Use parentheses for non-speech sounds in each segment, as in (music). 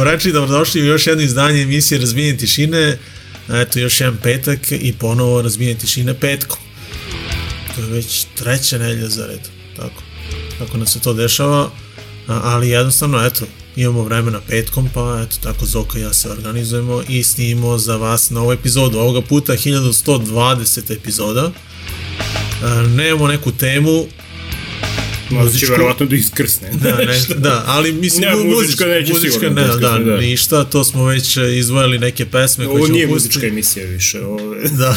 Dobroveče i dobrodošli u još jedno izdanje emisije Razbijenje tišine. Eto, još jedan petak i ponovo Razbijenje tišine petkom. To je već treća nedelja za red. Tako. Tako nam se to dešava. Ali jednostavno, eto, imamo vremena petkom, pa eto, tako Zoka i ja se organizujemo i snimimo za vas novu epizodu. Ovoga puta 1120 epizoda. A, nemamo neku temu, Možda će verovatno da iskrsne. Da, ne, (laughs) da, ali mislim Ne, mu- muzička neće muzička sigurno ne, da da, iskrsne, da. ništa, to smo već e, izvojili neke pesme koje Ovo ćemo nije pustiti. muzička emisija više. Ovo. (laughs) Da.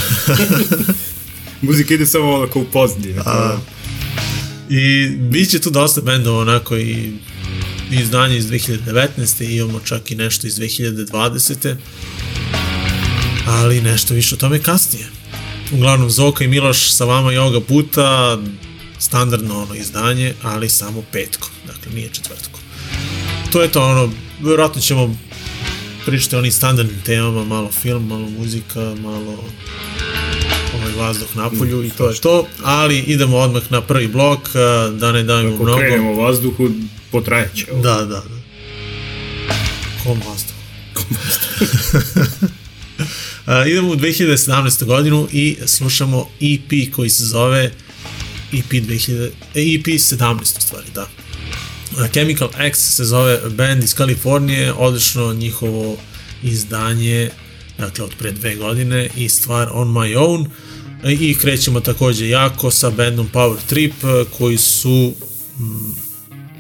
(laughs) Muzika ide samo onako u pozadnje. A, I bit će tu dosta bendova onako i izdanje iz 2019. i imamo čak i nešto iz 2020. Ali nešto više o tome kasnije. Uglavnom Zoka i Miloš sa vama i ovoga puta standardno ono izdanje, ali samo petkom, dakle nije četvrtkom. To je to ono, vjerojatno ćemo pričati o onim standardnim temama, malo film, malo muzika, malo ovaj vazduh na polju i to je to, ali idemo odmah na prvi blok, da ne davimo Ako mnogo. krenemo u vazduhu, potrajeće ovo. Da, da, da. Kom vazduh? (laughs) A, idemo u 2017. godinu i slušamo EP koji se zove EP, 2000, e, EP 17 u stvari, da. Chemical X se zove band iz Kalifornije, odlično njihovo izdanje, dakle od pre dve godine i stvar On My Own i krećemo takođe jako sa bandom Power Trip koji su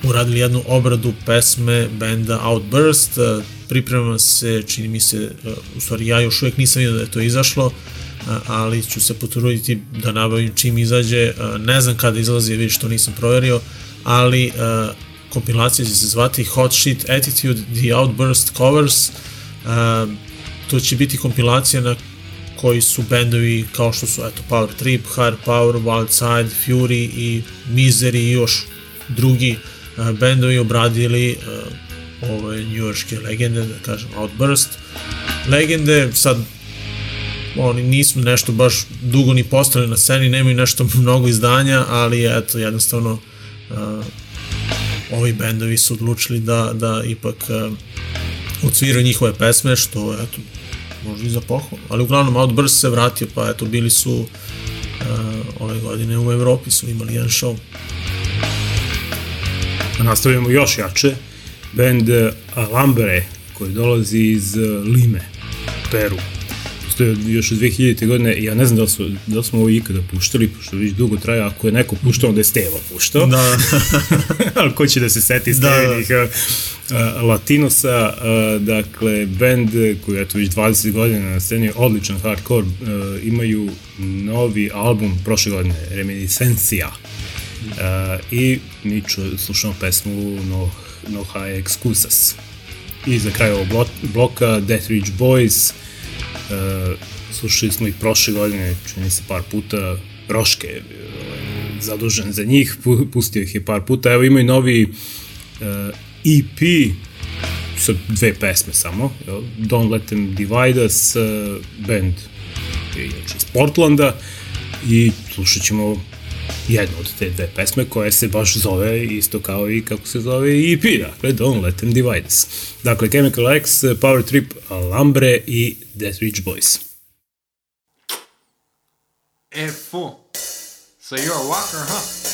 uradili jednu obradu pesme benda Outburst, priprema se, čini mi se, e, u stvari ja još uvijek nisam vidio da je to izašlo, ali ću se potruditi da nabavim čim izađe, e, ne znam kada izlazi, vidiš što nisam proverio, ali e, kompilacija će se zvati Hot Shit Attitude The Outburst Covers, e, to će biti kompilacija na koji su bendovi kao što su eto Power Trip, Hard Power, Wild Side, Fury i Misery i još drugi bendovi obradili ove njujorške legende, da kažem Outburst. Legende sad oni nisu nešto baš dugo ni postali na sceni, nemaju nešto (laughs) mnogo izdanja, ali eto jednostavno uh, ovi bendovi su odlučili da, da ipak uh, odsviraju njihove pesme, što eto, možda i za pohvalu. Ali uglavnom Outburst se vratio, pa eto, bili su uh, ove godine u Evropi su imali jedan show. Nastavljamo još jače. Band eh, Alambre, koji dolazi iz eh, Lime, Peru. Postoje još od 2000. godine ja ne znam da li, su, da li smo ovo ikada puštali, pošto već dugo traje, ako je neko puštao, onda je Steva puštao. Da, (laughs) ali ko će da se seti Da, da. Stevinih uh, Latinosa, uh, dakle, band koji je eto već 20 godina na sceni, odličan hardcore, uh, imaju novi album prošle godine, Reminiscencija. Uh, I mi slušamo pesmu No, no High Excusas. I za kraj ovog blo- bloka Death Ridge Boys, uh, slušali smo ih prošle godine, čini se par puta, Roške je ovaj, zadužen za njih, pu- pustio ih je par puta, evo imaju novi uh, EP sa dve pesme samo, jel? Don't Let Them Divide Us, uh, band je inače iz Portlanda i slušat ćemo jednu od te dve pesme koja se baš zove isto kao i kako se zove i EP, dakle Don't Let Them Divide Us. Dakle, Chemical X, Power Trip, Lambre i Death Rich Boys. E, fool. So you're a walker, huh?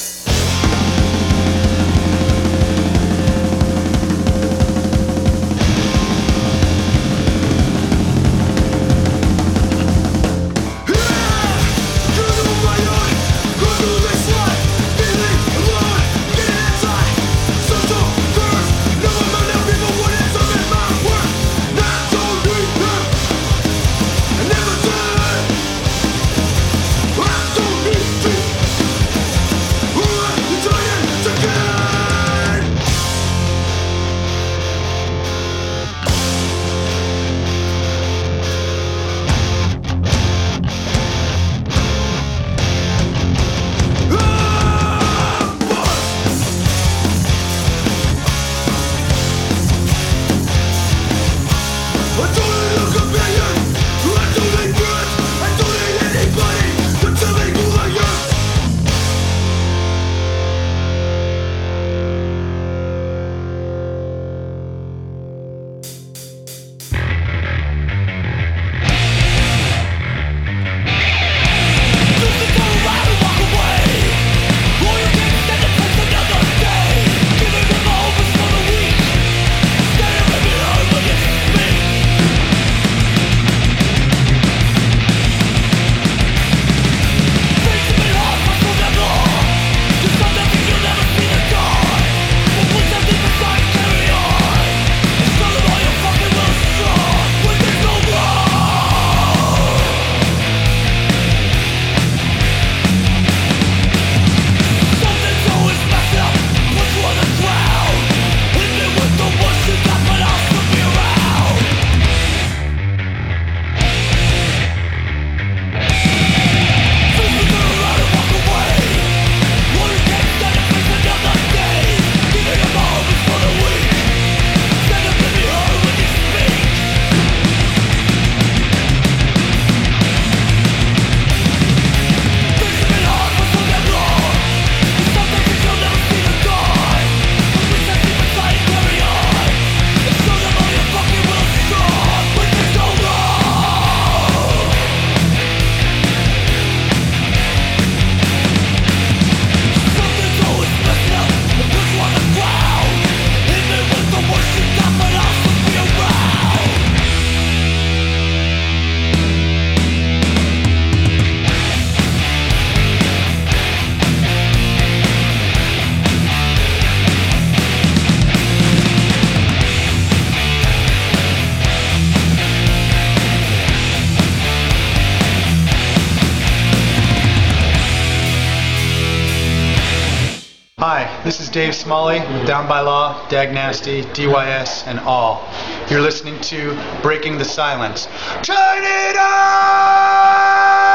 Dag Nasty, DYS, and all. You're listening to Breaking the Silence. Turn it up!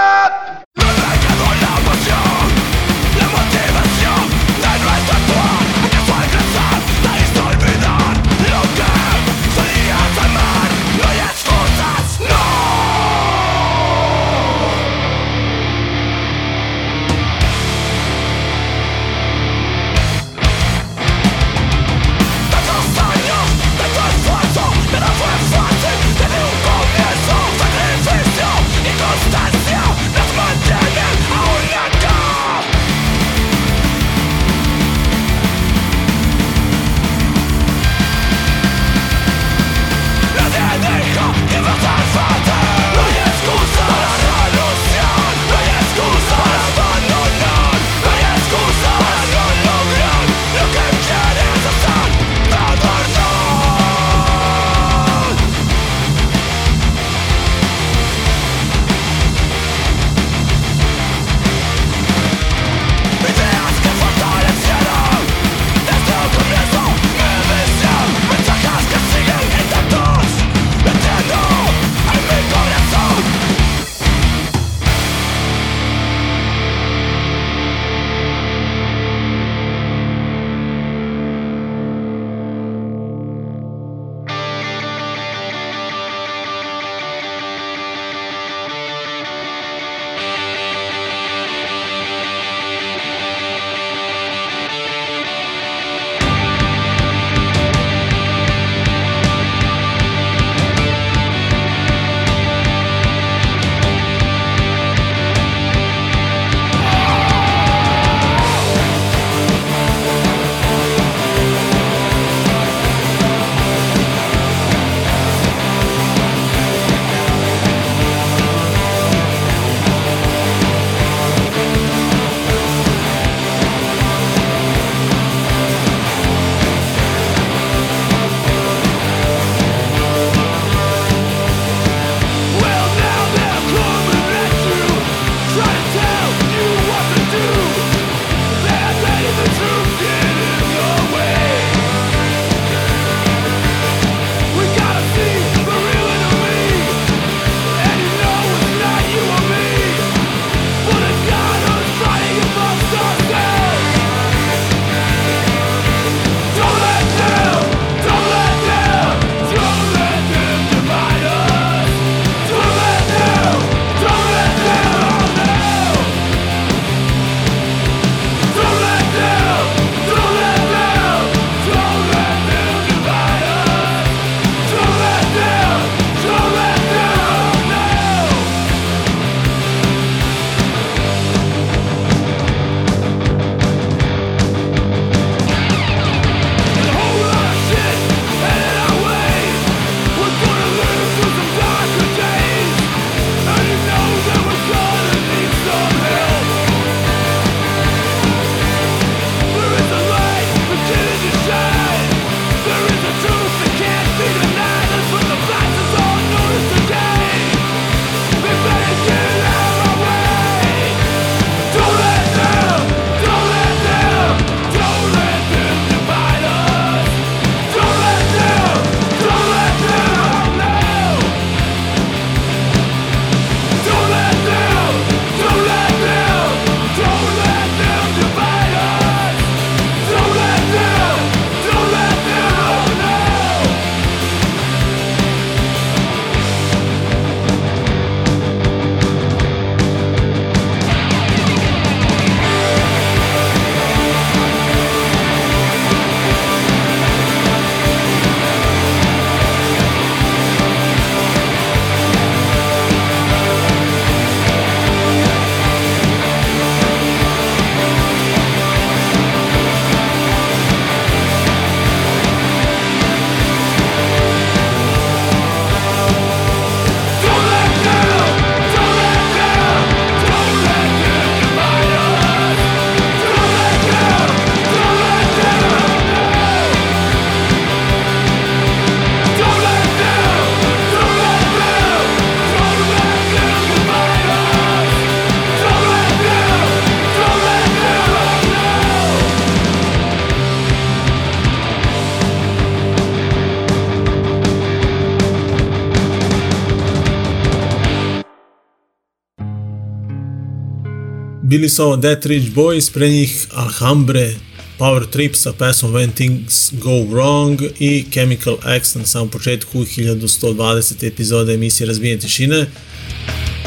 Bili ovo Death Ridge Boys, pre njih Alhambre, Power Trip sa pesmom When Things Go Wrong i Chemical X na samom početku 1120. epizode emisije Razbijene tišine.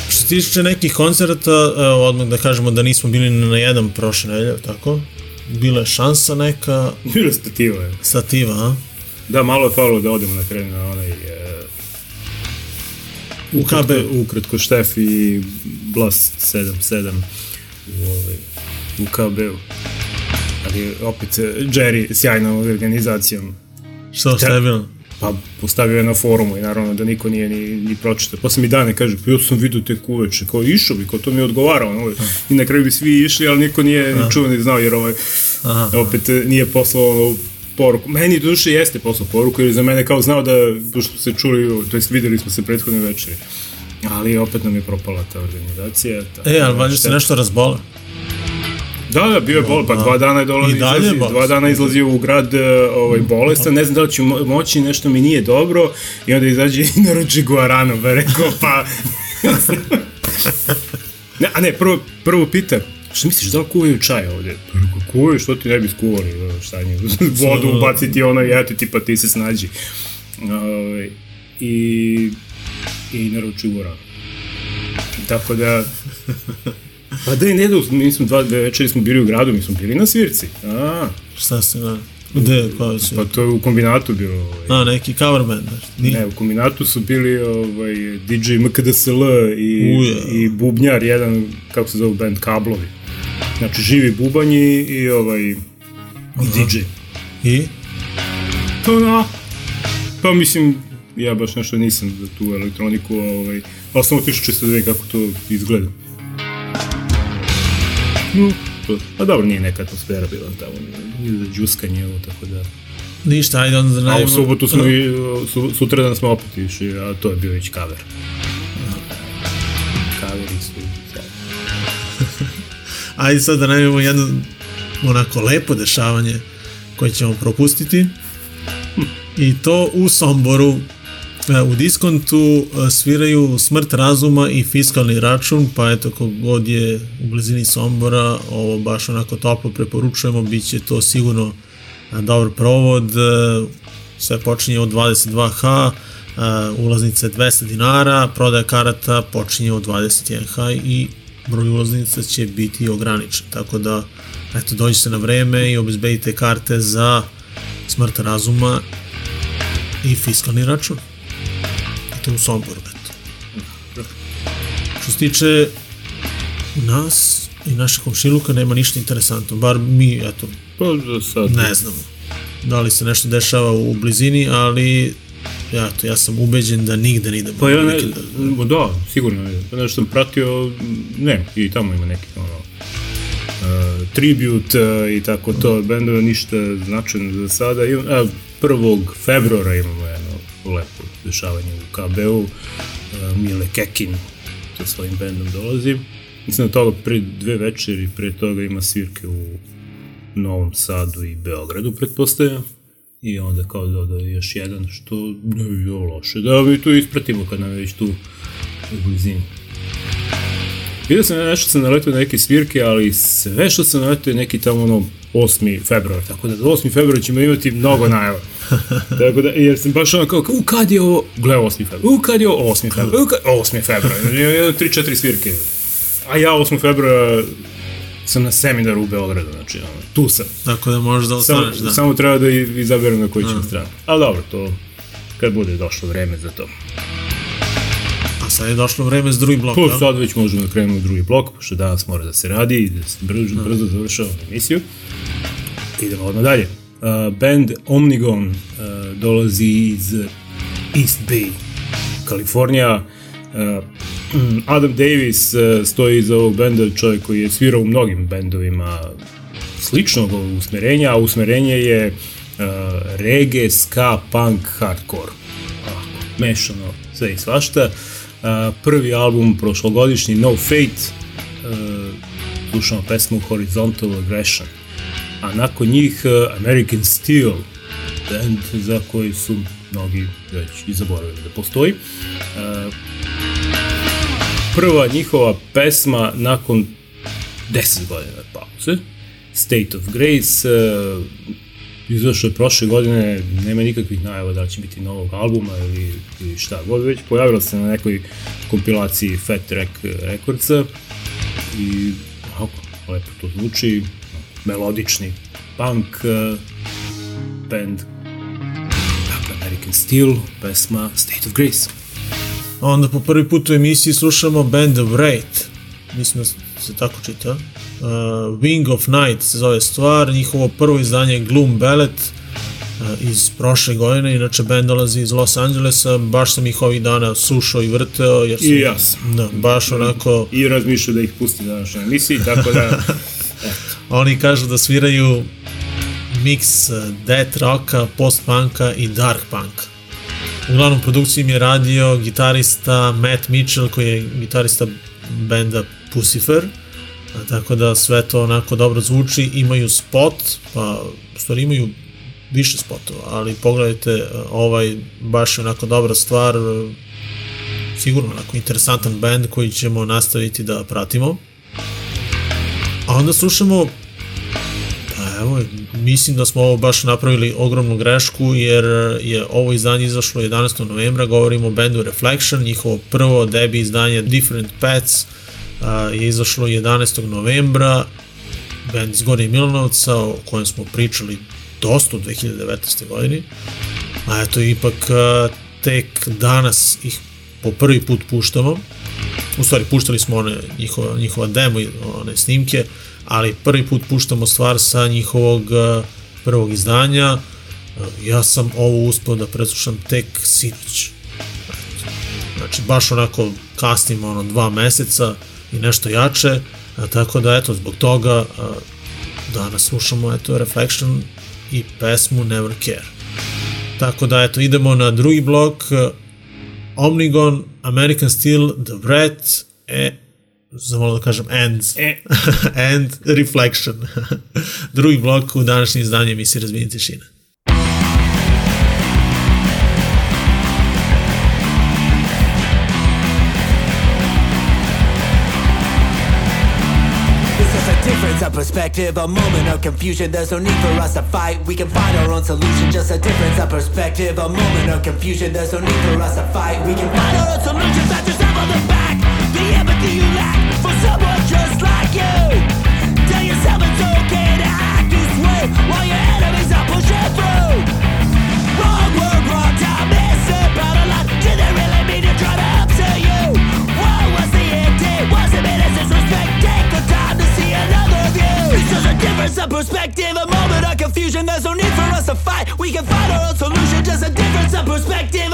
Što se tiče nekih koncerta, evo, odmah da kažemo da nismo bili na jedan prošle nedelje, tako? Bila je šansa neka Bilo stativa je. stativa, a? Da, malo je falilo da odemo na kraju na onaj... E, UKB. Ukratko Štef i Blast 7-7 u, ovaj, u KB-u. Ali opet Jerry sjajnom organizacijom šta bilo? pa postavio je na forumu i naravno da niko nije ni, ni pročitao. Posle mi dane kaže, pa ja sam vidio tek uveče, kao išao bi, kao to mi je odgovarao. Ovaj. I na kraju bi svi išli, ali niko nije ni čuo ni znao, jer ovaj, Aha. opet nije poslao poruku. Meni duše jeste poslao poruku, jer je za mene kao znao da, pošto se čuli, to jest videli smo se prethodne večeri. Ali opet nam je propala ta organizacija. Tako, E, ali valjda se nešto razbola. Da, da, bio je bol, pa dva dana je dolazi, I dalje je izlazi, dva dana izlazi u grad e, ovaj, bolestan, ne znam da li ću mo- moći, nešto mi nije dobro, i onda izađe i naruči guarano, pa je rekao, pa... (laughs) ne, a ne, prvo, prvo pita, što misliš, da li kuvaju čaj ovde? Pa kuvaju, što ti ne bi skuvali, šta nje, (laughs) vodu ubaciti ono i eto ti, pa ti se snađi. Ovaj, I, i naruči guarano. Tako da, (laughs) Pa da i ne da, mi smo dva, večeri smo bili u gradu, mi smo bili na svirci. A, Šta ste na... Gde, koja su? pa to je u kombinatu bilo. Ovaj. A, neki cover band. Nije? Ne, u kombinatu su bili ovaj, DJ MKDSL i, Uje. i bubnjar, jedan, kako se zove band, Kablovi. Znači, živi bubanj i, i ovaj, i DJ. I? To da. Pa mislim, ja baš nešto nisam za tu elektroniku, ovaj, ali sam otišao čisto da vidim kako to izgleda. No, to, pa dobro, nije neka atmosfera bila tamo, nije za džuskanje, ovo, tako da... Ništa, ajde onda da A u najmo... subotu smo i, su, sutradan smo opet išli, a to je bio već cover. Coveri su... Ajde sad da najmemo jedno onako lepo dešavanje koje ćemo propustiti. I to u Somboru u diskontu e, sviraju Smrt razuma i fiskalni račun, pa eto kogod je u blizini Sombora, ovo baš onako toplo preporučujemo, bit će to sigurno e, dobar provod, e, sve počinje od 22H, e, ulaznica je 200 dinara, prodaja karata počinje od 21H i broj ulaznica će biti ograničen, tako da eto dođite na vreme i obezbedite karte za smrt razuma i fiskalni račun. I to u Somboru, eto. Što se tiče nas i našeg komšiluka nema ništa interesantno, bar mi, eto, Pa za sad... ne znamo da li se nešto dešava u blizini, ali ja, to, ja sam ubeđen da nigde ne idemo. Pa ja ne, vikend. da, sigurno je. Nešto sam pratio, ne, i tamo ima neki ono, uh, tribute uh, i tako to, bendove ništa značajno za sada. Ima, a, 1. februara imamo jedno lepo dešavanje u KB-u, uh, Mile Kekin sa svojim bendom dolazi. Mislim da toga pre dve večeri, pre toga ima svirke u Novom Sadu i Beogradu, pretpostavljam. I onda kao da, da još jedan, što ne bi bilo loše. Da mi to ispratimo kad nam je već tu u blizini. Vidio sam nešto sam naletio na neke svirke, ali sve što sam naletio je neki tamo ono 8. februar, tako da do 8. februara ćemo imati mnogo najava. (laughs) tako da, jer sam baš ono kao, u kad je ovo, gle 8. februar, u kad je ovo 8. februar, u kad, 8. februar, (laughs) jedno 3-4 svirke. A ja 8. februara sam na seminaru u Beogradu, znači ono, tu sam. Tako da možeš da Samo, ostaneš, da. samo treba da izaberem na koju ćem stranu. Ali dobro, to kad bude došlo vreme za to. Sad je došlo vreme s drugi blok, Pa da? sad već možemo da krenemo u drugi blok, pošto danas mora da se radi i da se brzo, brzo završavamo emisiju. Idemo odmah dalje. Uh, band Omnigon uh, dolazi iz East Bay, Kalifornija. Uh, Adam Davis uh, stoji iza ovog benda, čovjek koji je svirao u mnogim bendovima sličnog usmerenja, a usmerenje je uh, reggae, ska, punk, hardcore. Mešano sve i svašta. Uh, prvi album prošlogodišnji No Fate, uh, slušamo pesmu Horizontal Aggression. A nakon njih uh, American Steel, band za koji su mnogi već i zaboravili da postoji. Prva njihova pesma nakon 10 godina pauze. State of Grace, izašao je prošle godine, nema nikakvih najava da će biti novog albuma ili, ili šta god već, pojavila se na nekoj kompilaciji Fat Track Recordsa i ovako, lepo to zvuči, melodični punk uh, band dakle American Steel, pesma State of Grace. Onda po prvi put u emisiji slušamo Band of Wraith, mislim da se tako čita. Uh, Wing of Night se zove stvar, njihovo prvo izdanje je Gloom Ballet uh, iz prošle godine, inače band dolazi iz Los Angelesa, baš sam ih ovih dana slušao i vrteo, jer sam, I ja sam. Da, baš onako, I razmišljao da ih pusti na našoj emisiji, tako da (laughs) oni kažu da sviraju mix uh, death rocka, post-punka i dark punka. Uglavnom produkciju im je radio gitarista Matt Mitchell koji je gitarista benda Pussifer, a, tako da sve to onako dobro zvuči, imaju spot, pa u stvari imaju više spotova, ali pogledajte a, ovaj baš je onako dobra stvar, a, sigurno onako interesantan band koji ćemo nastaviti da pratimo. A onda slušamo Pa evo, mislim da smo ovo baš napravili ogromnu grešku jer je ovo izdanje izašlo 11. novembra, govorimo o bendu Reflection, njihovo prvo debi izdanje Different Paths je izašlo 11. novembra, band iz Gornje Milanovca o kojem smo pričali dosta u 2019. godini, a eto ipak tek danas ih po prvi put puštamo, u stvari puštali smo one njihova, njihova demo, i one snimke, ali prvi put puštamo stvar sa njihovog prvog izdanja. Ja sam ovo uspeo da preslušam tek sinoć. Znači, baš onako kasnim ono dva meseca i nešto jače, a, tako da eto, zbog toga a, danas slušamo eto Reflection i pesmu Never Care. Tako da eto, idemo na drugi blok, Omnigon, American Steel, The Brat, e, zamalo da kažem and, E. (laughs) and Reflection. (laughs) Drugi blok u današnjem izdanju emisije Razbijenje tišine. Perspective, a moment of confusion. There's no need for us to fight. We can find our own solution. Just a difference of perspective, a moment of confusion. There's no need for us to fight. We can find our own solution. Pat yourself on the. The We can find our own solution. Just a difference of perspective,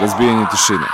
Razbijanje tišine.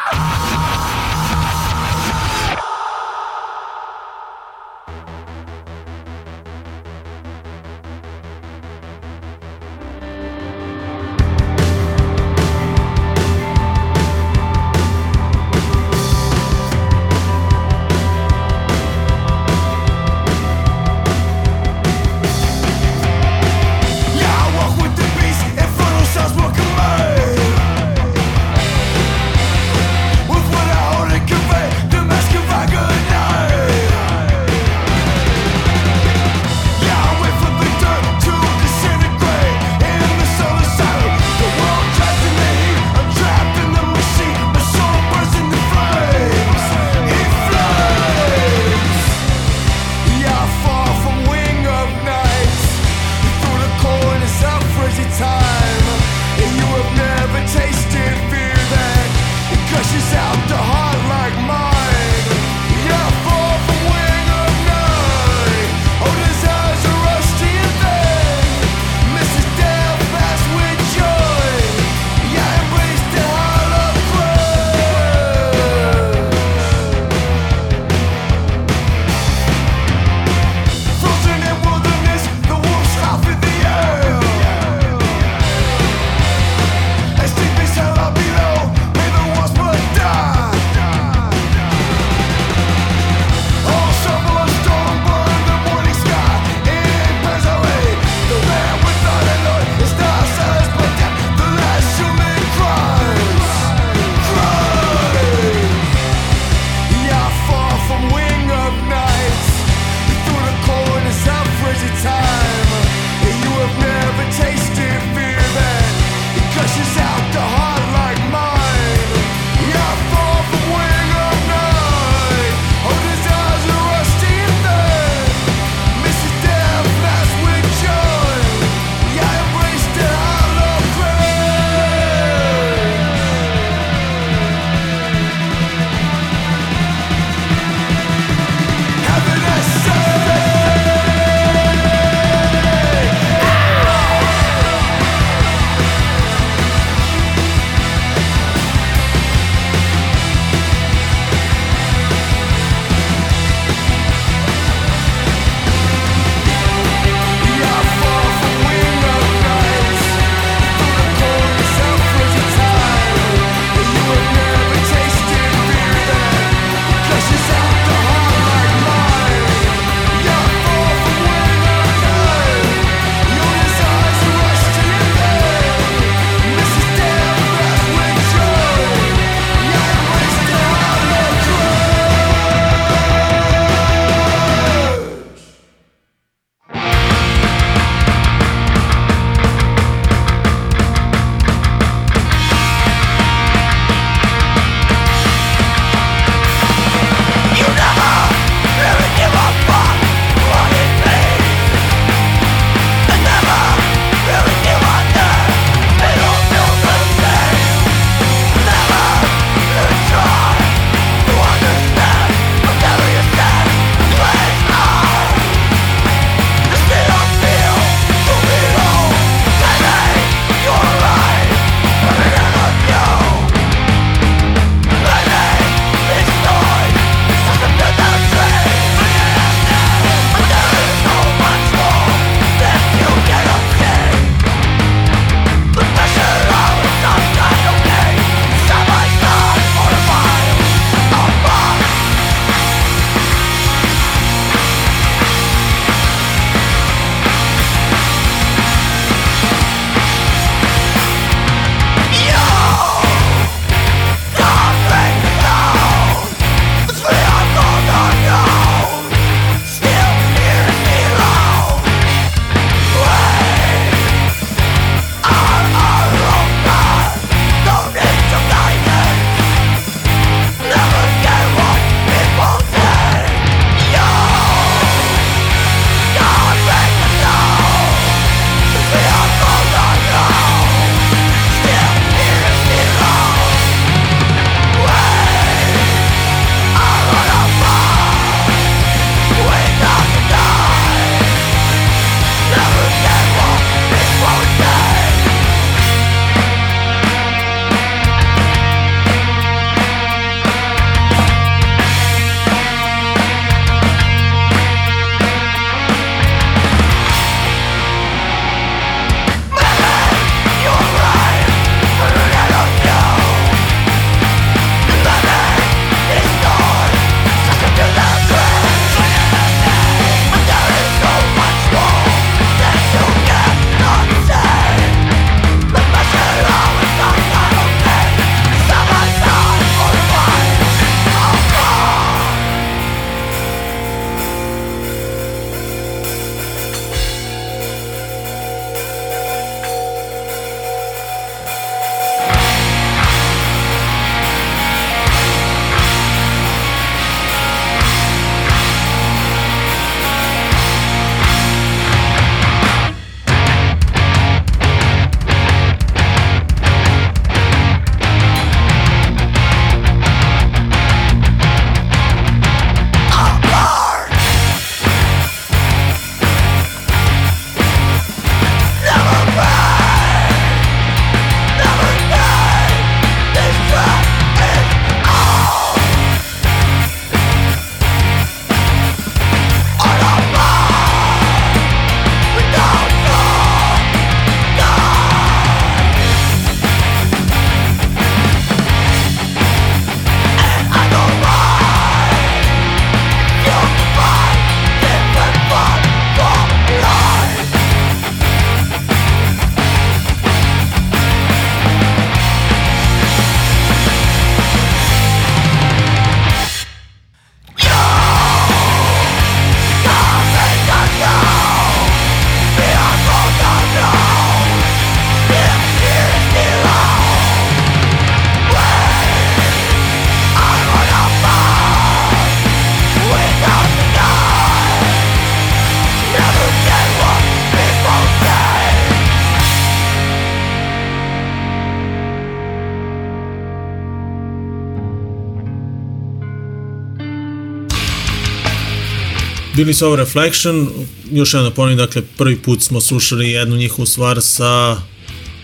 Bili su ovo Reflection, još jedno ponovim, dakle prvi put smo slušali jednu njihovu stvar sa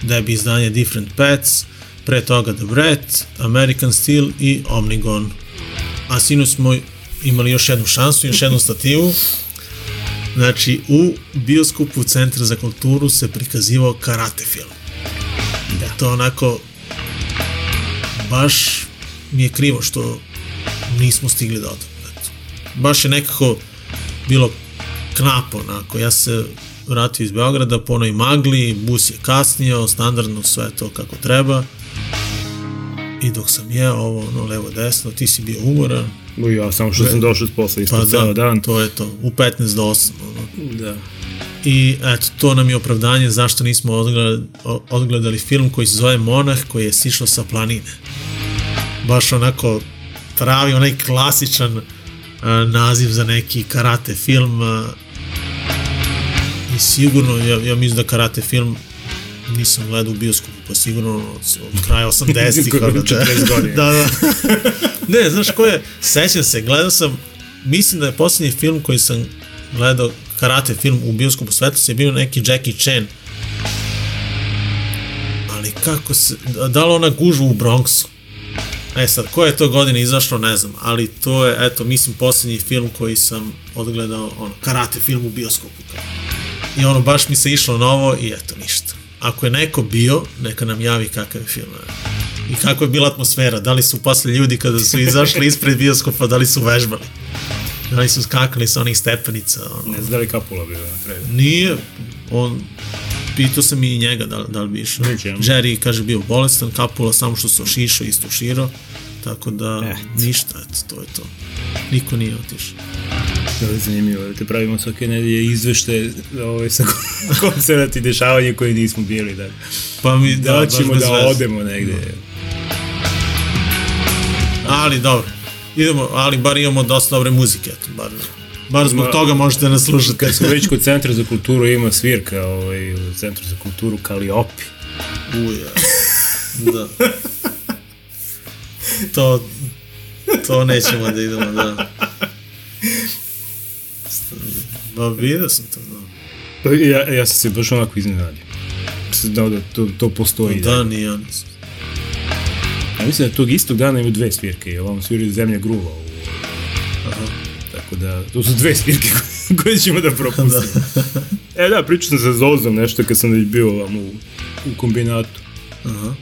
debi izdanje Different Pets, pre toga The Brat, American Steel i Omnigon. A sinu smo imali još jednu šansu, još jednu stativu. Znači, u bioskopu Centra za kulturu se prikazivao karate film. Da. To onako baš mi je krivo što nismo stigli da. Eto. Baš je nekako bilo knapo, onako. Ja se vratio iz Beograda po onoj magli, bus je kasnio, standardno sve to kako treba. I dok sam jeo ovo, ono, levo, desno, ti si bio umoran. No, ja samo što sam došao s posla isto Pa ceo da, dan. to je to, u 15 do 8. Ono. Da. I eto, to nam je opravdanje zašto nismo odgledali, odgledali film koji se zove Monah koji je sišao sa planine. Baš onako pravi onaj klasičan naziv za neki karate film i sigurno, ja, ja mislim da karate film nisam gledao u bioskopu, pa sigurno od, od kraja (laughs) 80-ih. Skoro ono, 40 godina. da, da. (laughs) ne, znaš ko je, sećam se, gledao sam, mislim da je posljednji film koji sam gledao, karate film u bioskopu svetu, je bio neki Jackie Chan. Ali kako se, da li ona gužva u Bronxu? E sad, koje je to godine izašlo, ne znam, ali to je, eto, mislim, posljednji film koji sam odgledao, ono, karate film u bioskopu. I ono, baš mi se išlo novo i eto, ništa. Ako je neko bio, neka nam javi kakav je film. I kako je bila atmosfera, da li su posle ljudi kada su izašli ispred bioskopa, da li su vežbali? Da li su skakali sa onih stepenica? Ono. Ne znam da li kapula bila na kraju. Nije, on, pitao sam i njega da, da li bi išao. Jerry, kaže, bio bolestan, kapula samo što se ošišao, isto uširao, tako da Eto. ništa, eto, to je to. Niko nije otišao. Da je zanimljivo, da te pravimo svake nedelje izvešte ovaj, sa (laughs) koncerta i dešavanja koje nismo bili. Da, Pa mi, da, da, da ćemo da veze. odemo negde. Ali dobro, idemo, ali bar imamo dosta dobre muzike, eto, bar, bar zbog Ma- toga možete nas slušati. Kad smo već kod Centra za kulturu, ima svirka ovaj, u Centru za kulturu Kaliopi. Uja. Da. To, to nećemo da idemo, da. Ba, vidio sam to, da. Ja, ja sam se baš onako iznenadio. Znao da to, to postoji. Da, nije ja nisam. A mislim da tog istog dana imaju dve svirke, jer ovom sviraju Zemlja gruva. U... Da, to su dve svirke (laughs) koje- ćemo da propustimo. e da, pričao sam sa Zozom nešto kad sam već bio vam u, u kombinatu. Aha.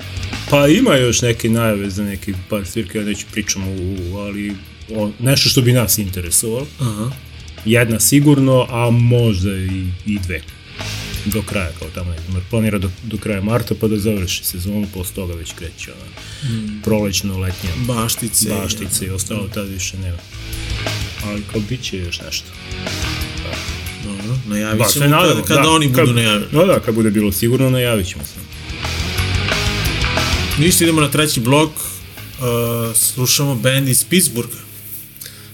Pa ima još neke najave za neki par svirke, ja neću pričam u, ali o, nešto što bi nas interesovalo. Aha. Jedna sigurno, a možda i, i dve. Do kraja, kao tamo ne znam, planira do, do kraja marta pa da završi sezonu, posle toga već kreće ona, mm. prolećno, letnja, Baštice. baštice i ostalo tad više nema. Ali kao bit će još nešto. Dobro, najavit Ba, ćemo nadamo, kada, kada da, oni kad- budu najavili. No da, kad bude bilo sigurno, najavit ćemo se. Ništa, idemo na treći blok. Uh, slušamo band iz Pittsburgha.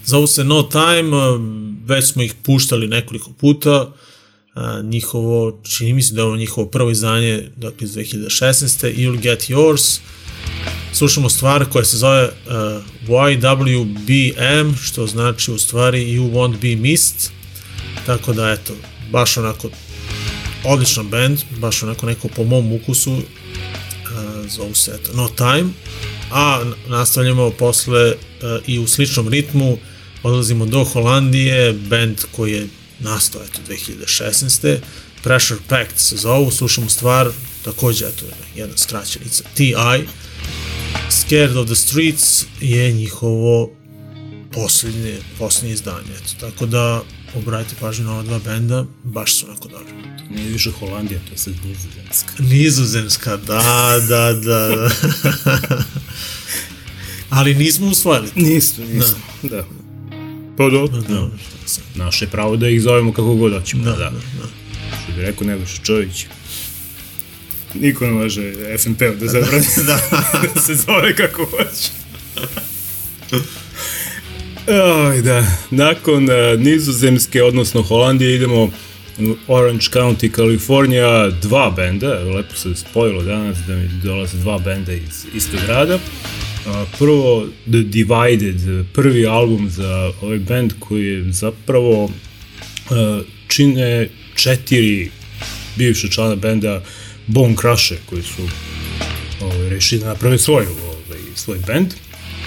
Zovu se No Time, uh, već smo ih puštali nekoliko puta. Njihovo, čini mi se da je ovo njihovo prvo izdanje, dakle iz 2016. You'll Get Yours. Slušamo stvar koja se zove uh, YWBM, što znači u stvari You Won't Be Missed. Tako da, eto, baš onako odličan band, baš onako neko po mom ukusu, uh, zovu se eto, No Time, a nastavljamo posle uh, i u sličnom ritmu, odlazimo do Holandije, band koji je nastao eto 2016. Pressure Pact se zovu, slušamo stvar, takođe eto jedna skraćenica, T.I. Scared of the Streets je njihovo posljednje, posljednje izdanje, eto, tako da obratite pažnju na ova dva benda, baš su onako dobri. Nije više Holandija, to je sad nizozemska. Nizozemska, da, da, da. (laughs) Ali nismo usvojili. Nisu, nisu. Da. da. Pa dobro. Da, sam. Naše pravo da ih zovemo kako god hoćemo. Da, Da, da, da. da. Što bi rekao Nebojša Čović. Niko ne može FNP-u da zabrani da. (laughs) da se zove kako hoće. Oj, da. Nakon uh, nizozemske, odnosno Holandije, idemo u Orange County, Kalifornija, dva benda, lepo se spojilo danas da mi dolaze dva benda iz istog grada. Prvo The Divided, prvi album za ovaj band koji je zapravo čine četiri bivše člana benda Bone Crusher koji su ovaj, rešili da naprave svoj, ovaj, svoj band.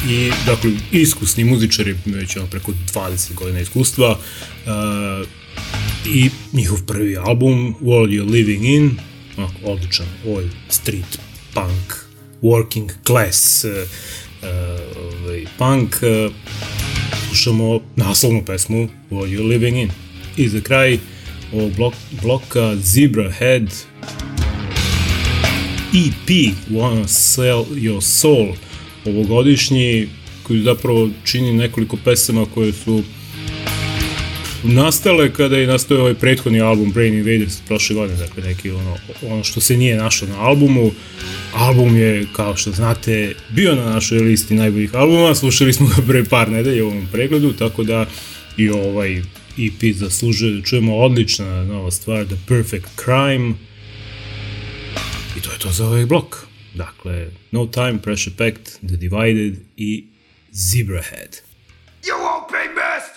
I dakle iskusni muzičari već ono preko 20 godina iskustva uh, i njihov prvi album World You're Living In onako odličan ovaj street punk working class uh, ovaj, punk uh, slušamo naslovnu pesmu What You're Living In. I za kraj ovog blok, bloka Zebra Head EP Wanna Sell Your Soul ovogodišnji koji zapravo čini nekoliko pesama koje su nastale kada je nastao ovaj prethodni album Brain Invaders prošle godine, dakle neki ono, ono što se nije našlo na albumu. Album je, kao što znate, bio na našoj listi najboljih albuma, slušali smo ga pre par nedelja u ovom pregledu, tako da i ovaj EP zaslužuje da čujemo odlična nova stvar, The Perfect Crime. I to je to za ovaj blok. Dakle, No Time, Pressure Pact, The Divided i Zebrahead. You won't be missed!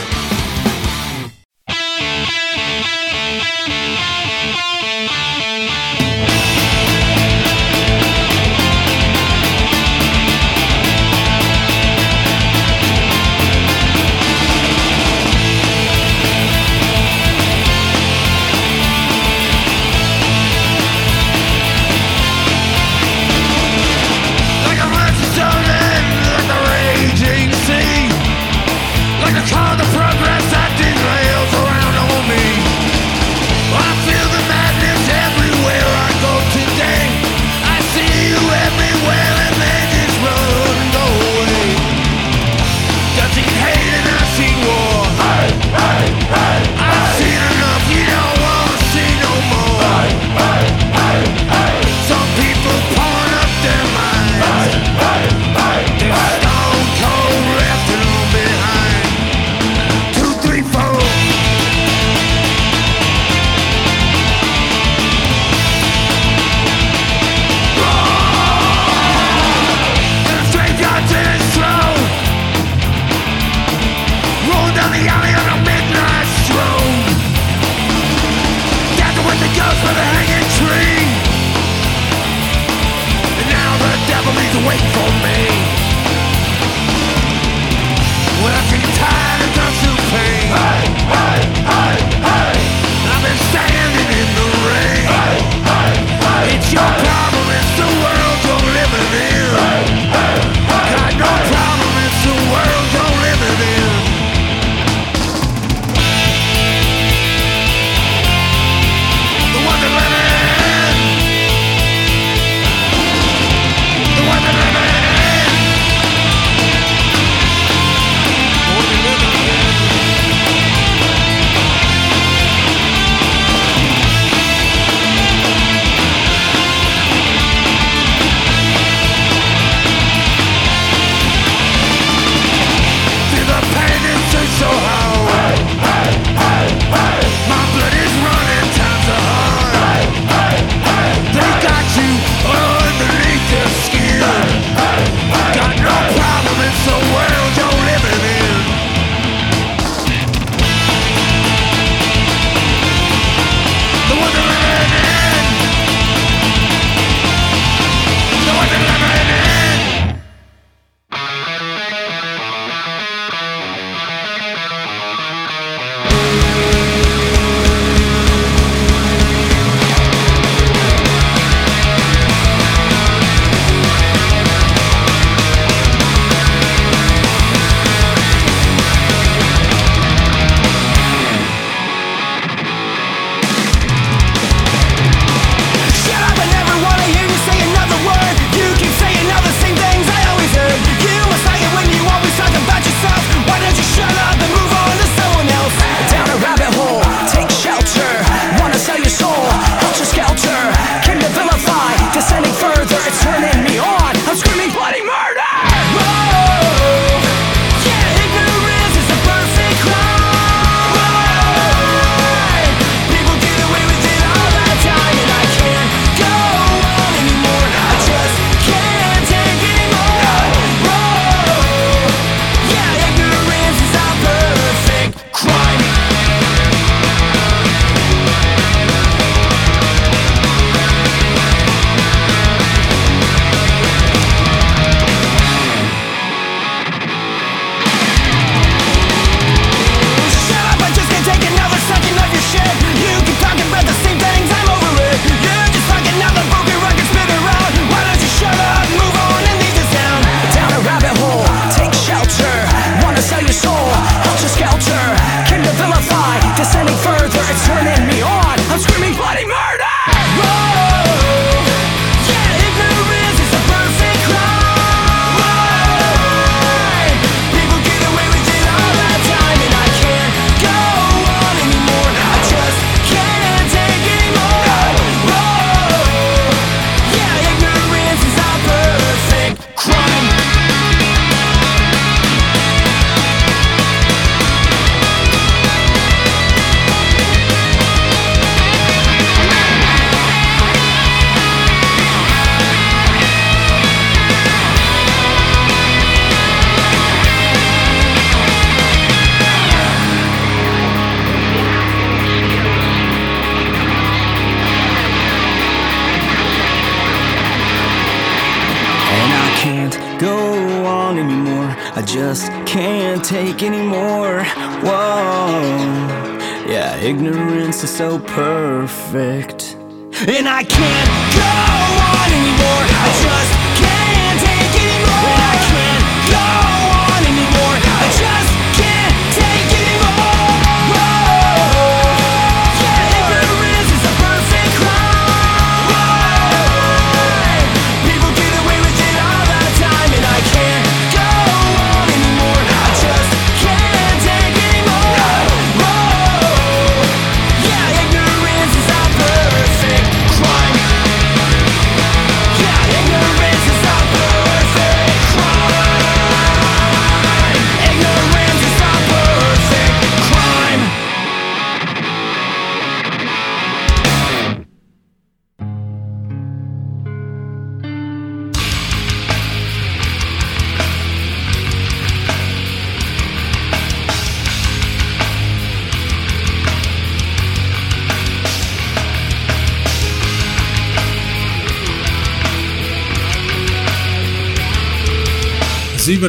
So perfect.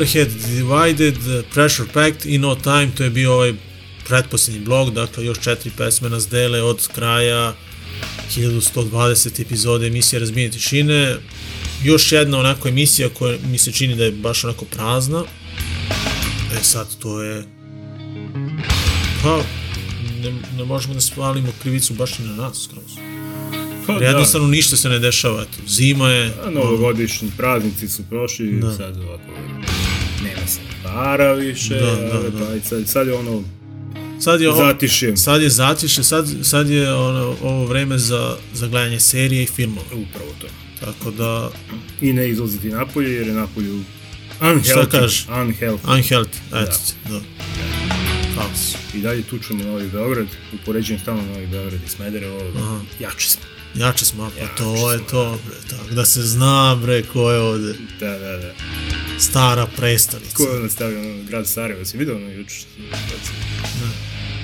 Ziberhead Divided, Pressure Pact i No Time, to je bio ovaj pretposlednji blog, dakle još četiri pesme nas dele od kraja 1120 epizode emisije Razbijenje tišine. Još jedna onako emisija koja mi se čini da je baš onako prazna. E sad to je... Pa, ne, ne možemo da spalimo krivicu baš i na nas skroz. Pa, Jer jednostavno ništa se ne dešava, eto, zima je, A novogodišnji praznici su prošli, Da. sad ovako, para više, Da, da, da. i sad, sad je ono, sad je ovo, zatišje. sad je zatiše, sad, sad je ono, ovo vreme za, za gledanje serije i filmova. Upravo to. Tako da, I ne izlaziti napolje, jer je napolju unhealthy. Šta kaže? Unhealthy. unhealthy, eto ti, da. Haos. I dalje tučemo Novi Beograd, upoređujem stalno Novi Beograd i Smederevo, jači smo. Jače smo, pa Jače to je to, bre, tako da se zna, bre, ko je ovde Da, da, da. stara prestonica. Ko je ono stavio ono, grad Sarajevo, si vidio ono juče?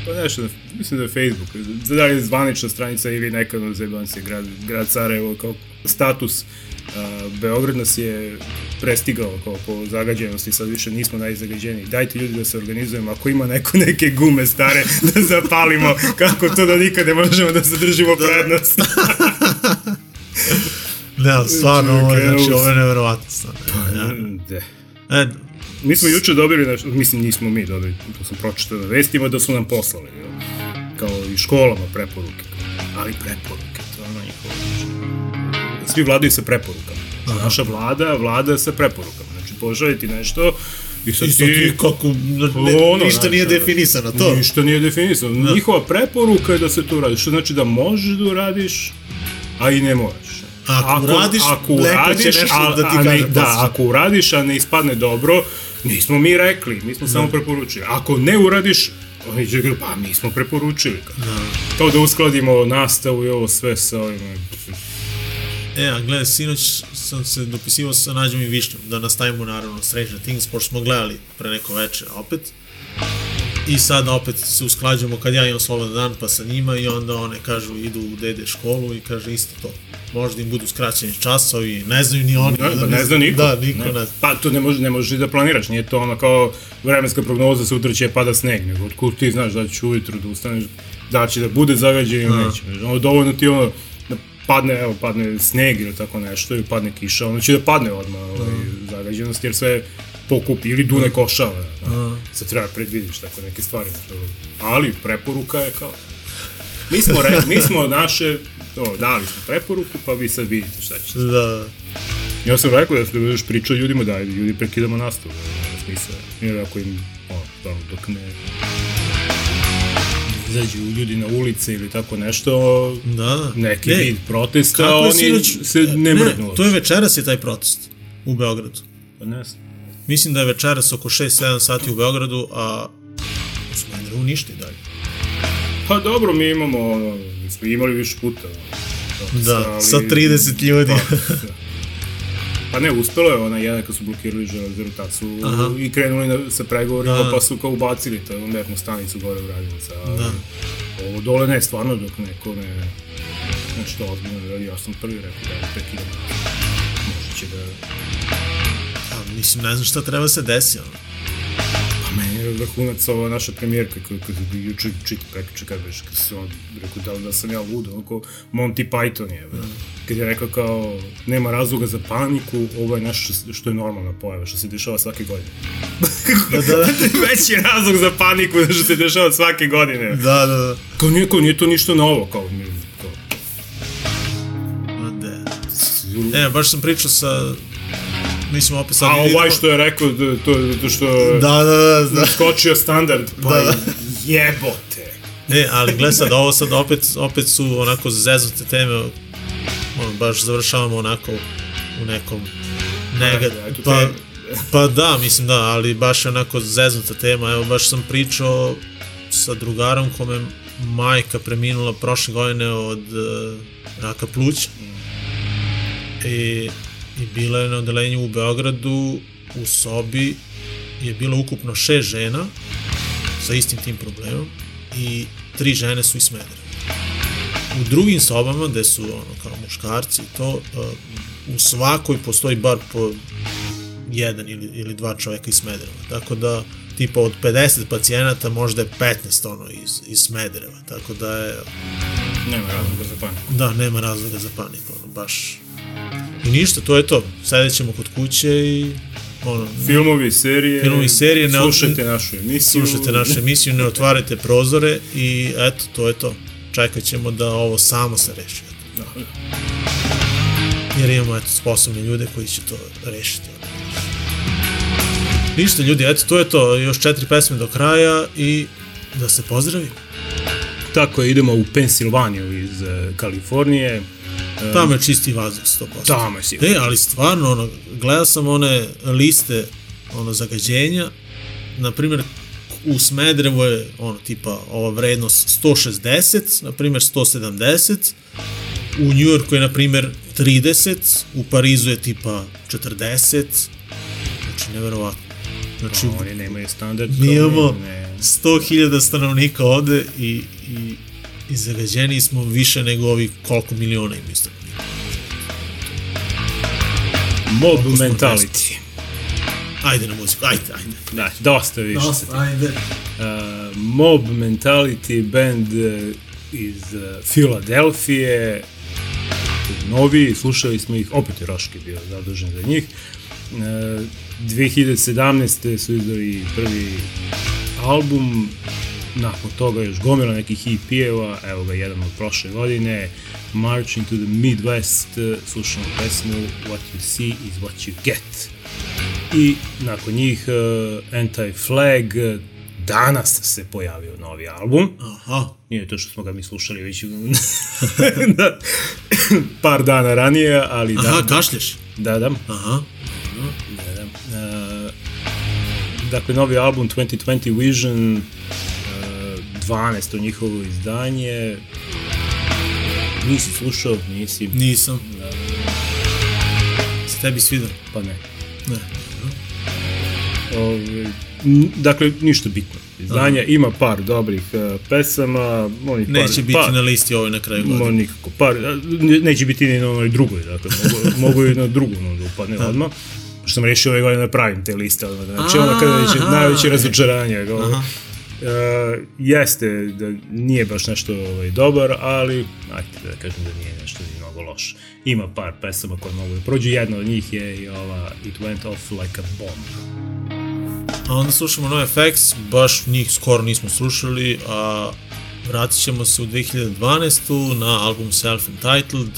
Pa nešto, mislim da je Facebook, da li je zvanična stranica ili neka ono zebanci grad, grad Sarajevo kao status Beograd nas je prestigao kao po zagađenosti, sad više nismo najzagađeniji. Dajte ljudi da se organizujemo, ako ima neko neke gume stare (laughs) da zapalimo, kako to da nikad ne možemo da zadržimo prednost. (laughs) Ne, stvarno, ovo je, znači, ovo je nevjerovatno stvarno. Ja. De. E, Mi smo juče dobili, nešto, mislim nismo mi dobili, to sam pročitao na vestima da su nam poslali, kao i školama preporuke, ali preporuke, Svi vladaju sa preporukama. Znači, Naša vlada vlada sa preporukama. Znači, poželi ti nešto i sad isto ti kako, ne, Ono, ništa nije znači, definisano, to. Ništa nije definisano. Njihova preporuka je da se to radi. Što znači da možeš da uradiš, a i ne moraš. Ako uradiš, ako neko će uradiš, nešto a, da ti a ne, kaže Da, ako uradiš, a ne ispadne dobro, nismo mi rekli, mi smo samo preporučili. Ako ne uradiš, oni će pa mi smo preporučili. Kao da uskladimo nastavu i ovo sve sa ovim. E, a gledaj, sinoć sam se dopisivao sa Nađom i Višnjom da nastavimo naravno Stranger Things, pošto smo gledali pre neko veče opet. I sad opet se usklađujemo kad ja imam slobodan dan pa sa njima i onda one kažu idu u dede školu i kaže isto to. Možda im budu skraćeni časovi, ne znaju ni oni. Ne, pa ne zna niko. Da, niko ne, zna. Pa to ne, može, ne možeš da planiraš, nije to ono kao vremenska prognoza sutra će pada sneg, nego otkud ti znaš da će ujutru da ustaneš, da će da bude zagađen ili neće. Znaš, Ono, dovoljno ti ono, da padne, evo, padne sneg ili tako nešto, ili padne kiša, ono će da padne odmah ovaj, zagađenost, jer sve pokupi ili dune košava. Da. Sad treba predvidiš tako neke stvari. Ali preporuka je kao, mi smo, re, mi smo naše, to, dali smo preporuku, pa vi sad vidite šta ćete. Da, Ja sam rekao da ste još pričao ljudima da ljudi prekidamo nastavu, smisla. Jer ako im, ono, dok ne izađu ljudi na ulice ili tako nešto, da, da. neki Ne, vid protesta, kako oni sinoć- se ne mrdnu. to je večeras je taj protest u Beogradu. Pa ne znam. Mislim da je večeras oko 6-7 sati u Beogradu, a u Smederevu ništa i dalje. Pa dobro, mi imamo, ono, smo imali više puta. ono, Da, ali- sa 30 ljudi. Pa, (laughs) da. Pa ne, uspelo je ona jedan kad su blokirali železaru, tad su Aha. i krenuli na, sa pregovorima, Da. pa su kao ubacili to mernu stanicu gore u Radinca. Da. Ovo dole ne, stvarno dok neko ne nešto ozbiljno ne radi, ja sam prvi rekao da je prekidam. Možda će da... A, mislim, ne znam šta treba se desi. Ono. Meni je vrhunac ova naša premijerka koju koju juče čita prekriče kad već kad se on rekao da, da sam ja ludo, onako Monty Python je, mm. kad je rekao kao nema razloga za paniku, ovo je nešto što je normalna pojava, što se dešava svake godine. Da, da, (laughs) da. Veći je razlog za paniku (laughs) što se dešava svake godine. Da, da, da. Kao nije, kao, nije to ništa novo, kao, mi, kao da. E, baš sam pričao sa mislim opet sad A ovaj što je rekao to, to što Da, da, da, da. skočio standard, pa Da, da. jebote. Ne, ali gle sad, ovo sad opet, opet su onako zeznute teme, ono, baš završavamo onako u nekom negat... Eto Pa, pa da, mislim da, ali baš je onako zeznuta tema, evo baš sam pričao sa drugarom kome majka preminula prošle godine od uh, raka pluća i, i bila je na odelenju u Beogradu u sobi je bilo ukupno šest žena sa istim tim problemom i tri žene su iz Smedera. U drugim sobama, gde su ono, kao muškarci to, uh, u svakoj postoji bar po jedan ili, ili dva čoveka iz Smedereva. Tako da, tipa od 50 pacijenata možda je 15 ono iz, iz Smedereva. Tako da je, Nema razloga za paniku. da, nema razloga za paniku, ono, baš. I ništa, to je to. Sedet ćemo kod kuće i ono, Filmovi, serije, Filmovi, serije, ne- slušajte našu emisiju. slušajte našu emisiju, ne otvarajte prozore i eto, to je to. Čekat ćemo da ovo samo se reši. Da, Jer imamo eto, sposobne ljude koji će to rešiti. Ništa ljudi, eto, to je to. Još četiri pesme do kraja i da se pozdravimo. Tako je, idemo u Pensilvaniju iz uh, Kalifornije. Tamo je čisti vazduh 100%. Tamo je sigurno. Ne, ali stvarno, ono, gledao sam one liste ono, zagađenja, na primjer, u Smedrevu je ono, tipa ova vrednost 160, na primjer 170, u Njujorku je na primjer 30, u Parizu je tipa 40, znači neverovatno. Znači, Oni nemaju standard. mi imamo ne. 100.000 stanovnika ovde i, i, i zagađeni smo više nego ovi koliko miliona imaju stanovnika. Mob mentality. Ajde na muziku, ajde, ajde. Da, dosta više. ajde. Uh, Mob Mentality band uh, iz uh, Filadelfije, novi, slušali smo ih, opet je Roški bio zadužen za njih. Uh, 2017. su izdali prvi album, nakon toga još gomila nekih EP-eva, evo ga jedan od prošle godine, Marching to the Midwest, uh, slušamo pesmu What You See is What You Get. I nakon njih uh, Anti-Flag, uh, danas se pojavio novi album. Aha. Nije to što smo ga mi slušali već (laughs) da, par dana ranije, ali da. Aha, kašlješ? Da, da. Aha. da, da. Uh, dakle, novi album 2020 Vision, 12. njihovo izdanje. Nisi slušao, nisi, Nisam. Se tebi svidao? pa ne. Ne. Ove, n- dakle, ništa bitno. Izdanja ima par dobrih uh, pesama, onih Neće par, biti par, na listi ovoj na kraju godine. nikako. Par, ne- neće biti ni na onoj drugoj, dakle, mogu, (laughs) mogu i na drugu no, da upadne odmah. Što sam rešio ove godine da pravim te liste odmah. Znači, ono kada će Aha. najveće razočaranje. Aha. Uh, jeste da nije baš nešto ovaj, dobar, ali ajte da kažem da nije nešto ni mnogo loše. Ima par pesama koje mogu da prođu, jedna od njih je i ova It Went Off Like a Bomb. A onda slušamo NoFX, baš njih skoro nismo slušali, a vratit ćemo se u 2012. na album Self-Entitled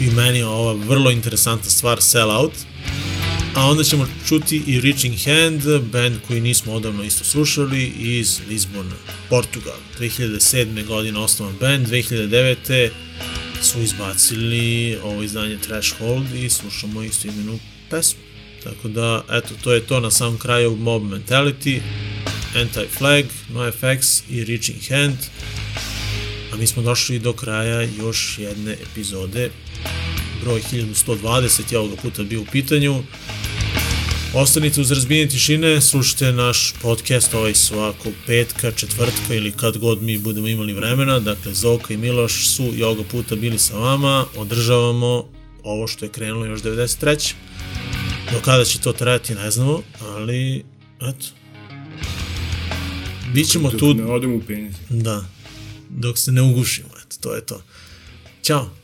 i meni je ova vrlo interesantna stvar Sell Out. A onda ćemo čuti i Reaching Hand, band koji nismo odavno isto slušali iz Lisbona, Portugal. 2007. godine osnovan band, 2009. su izbacili ovo izdanje Threshold i slušamo isto imenu pesmu. Tako da, eto, to je to na samom kraju Mob Mentality, Anti-Flag, NoFX i Reaching Hand. A mi smo došli do kraja još jedne epizode, broj 1120 je ovoga puta bio u pitanju. Ostanite uz razbijenje tišine, slušajte naš podcast ovaj svakog petka, četvrtka ili kad god mi budemo imali vremena. Dakle, Zoka i Miloš su i ovoga puta bili sa vama. Održavamo ovo što je krenulo još 93. Do kada će to trajati ne znamo, ali eto, bit ćemo Dok tu, ne odem u penziju. da, dok se ne ugušimo, eto, to je to. Ćao.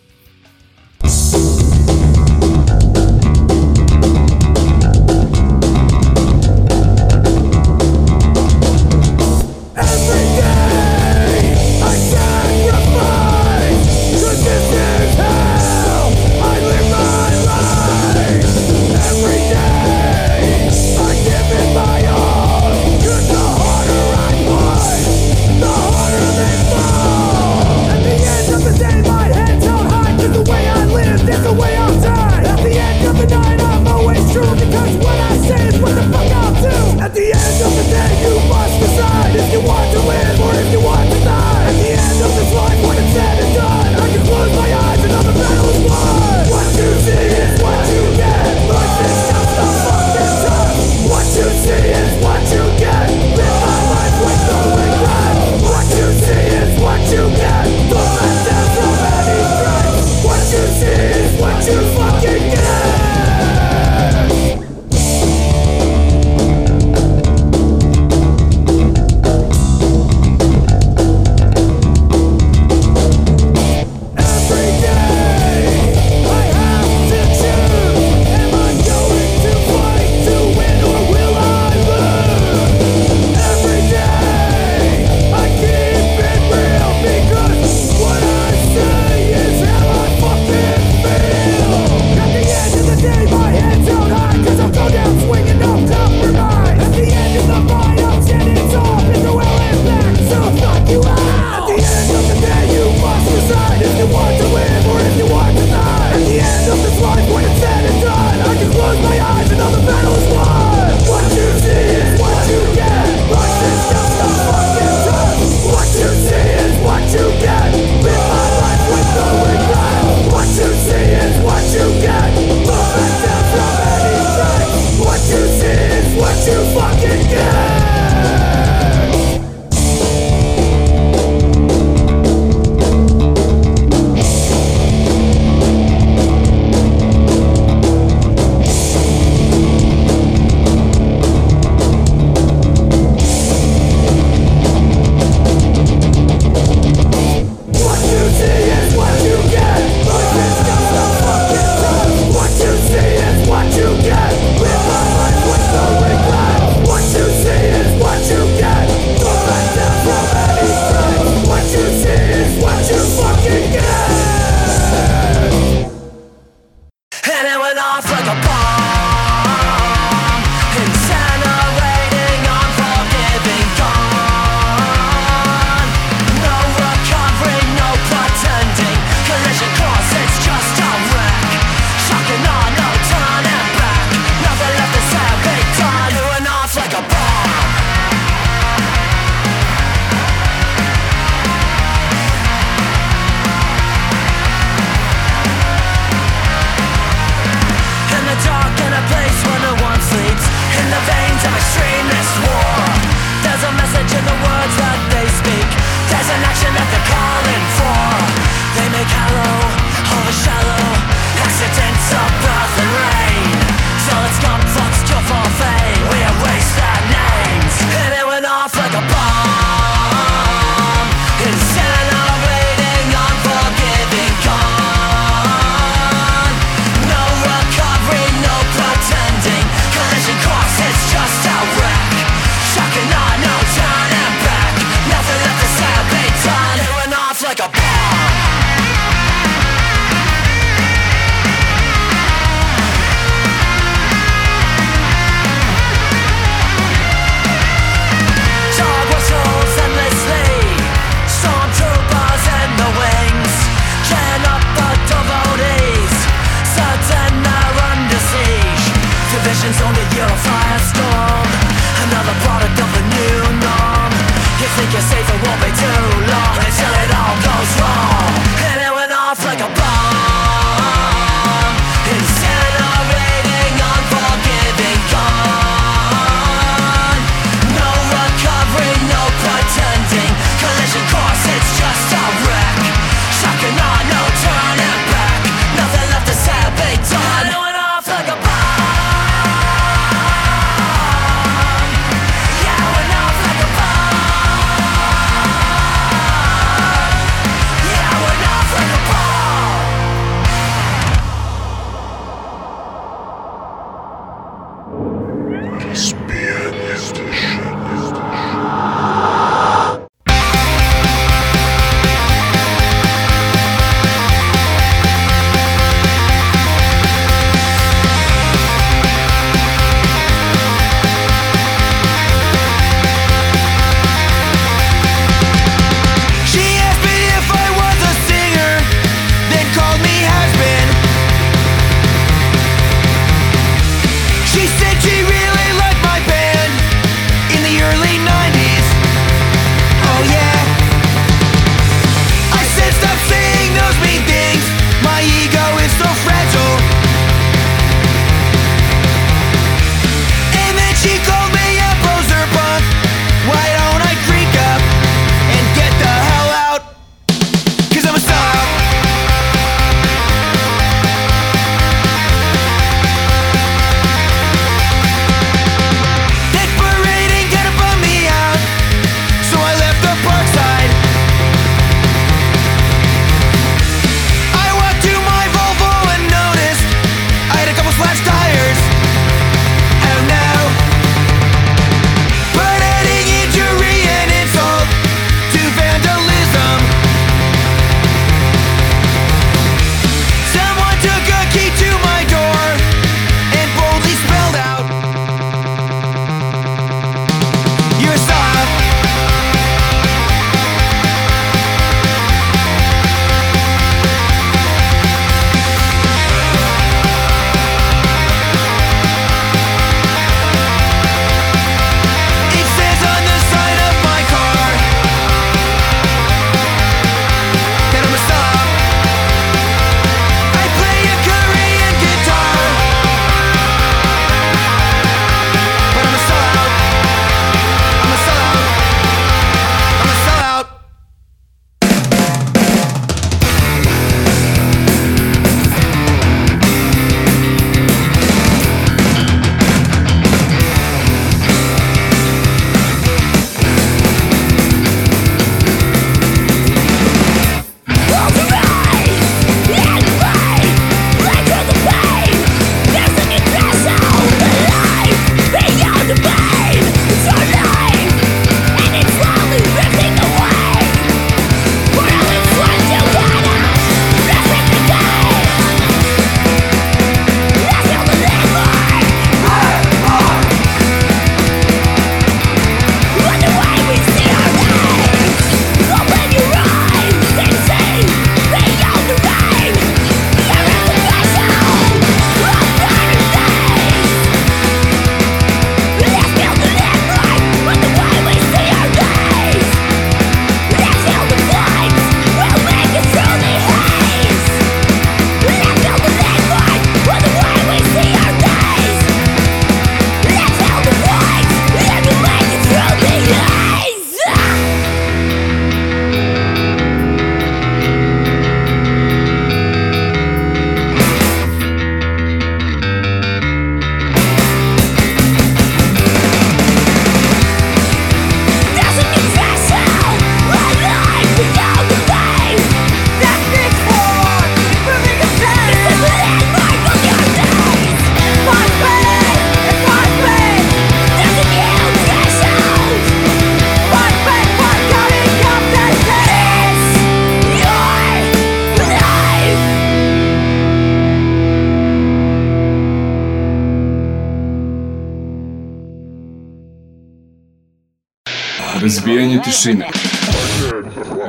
Razbijanje tišine.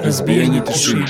Razbijanje tišine.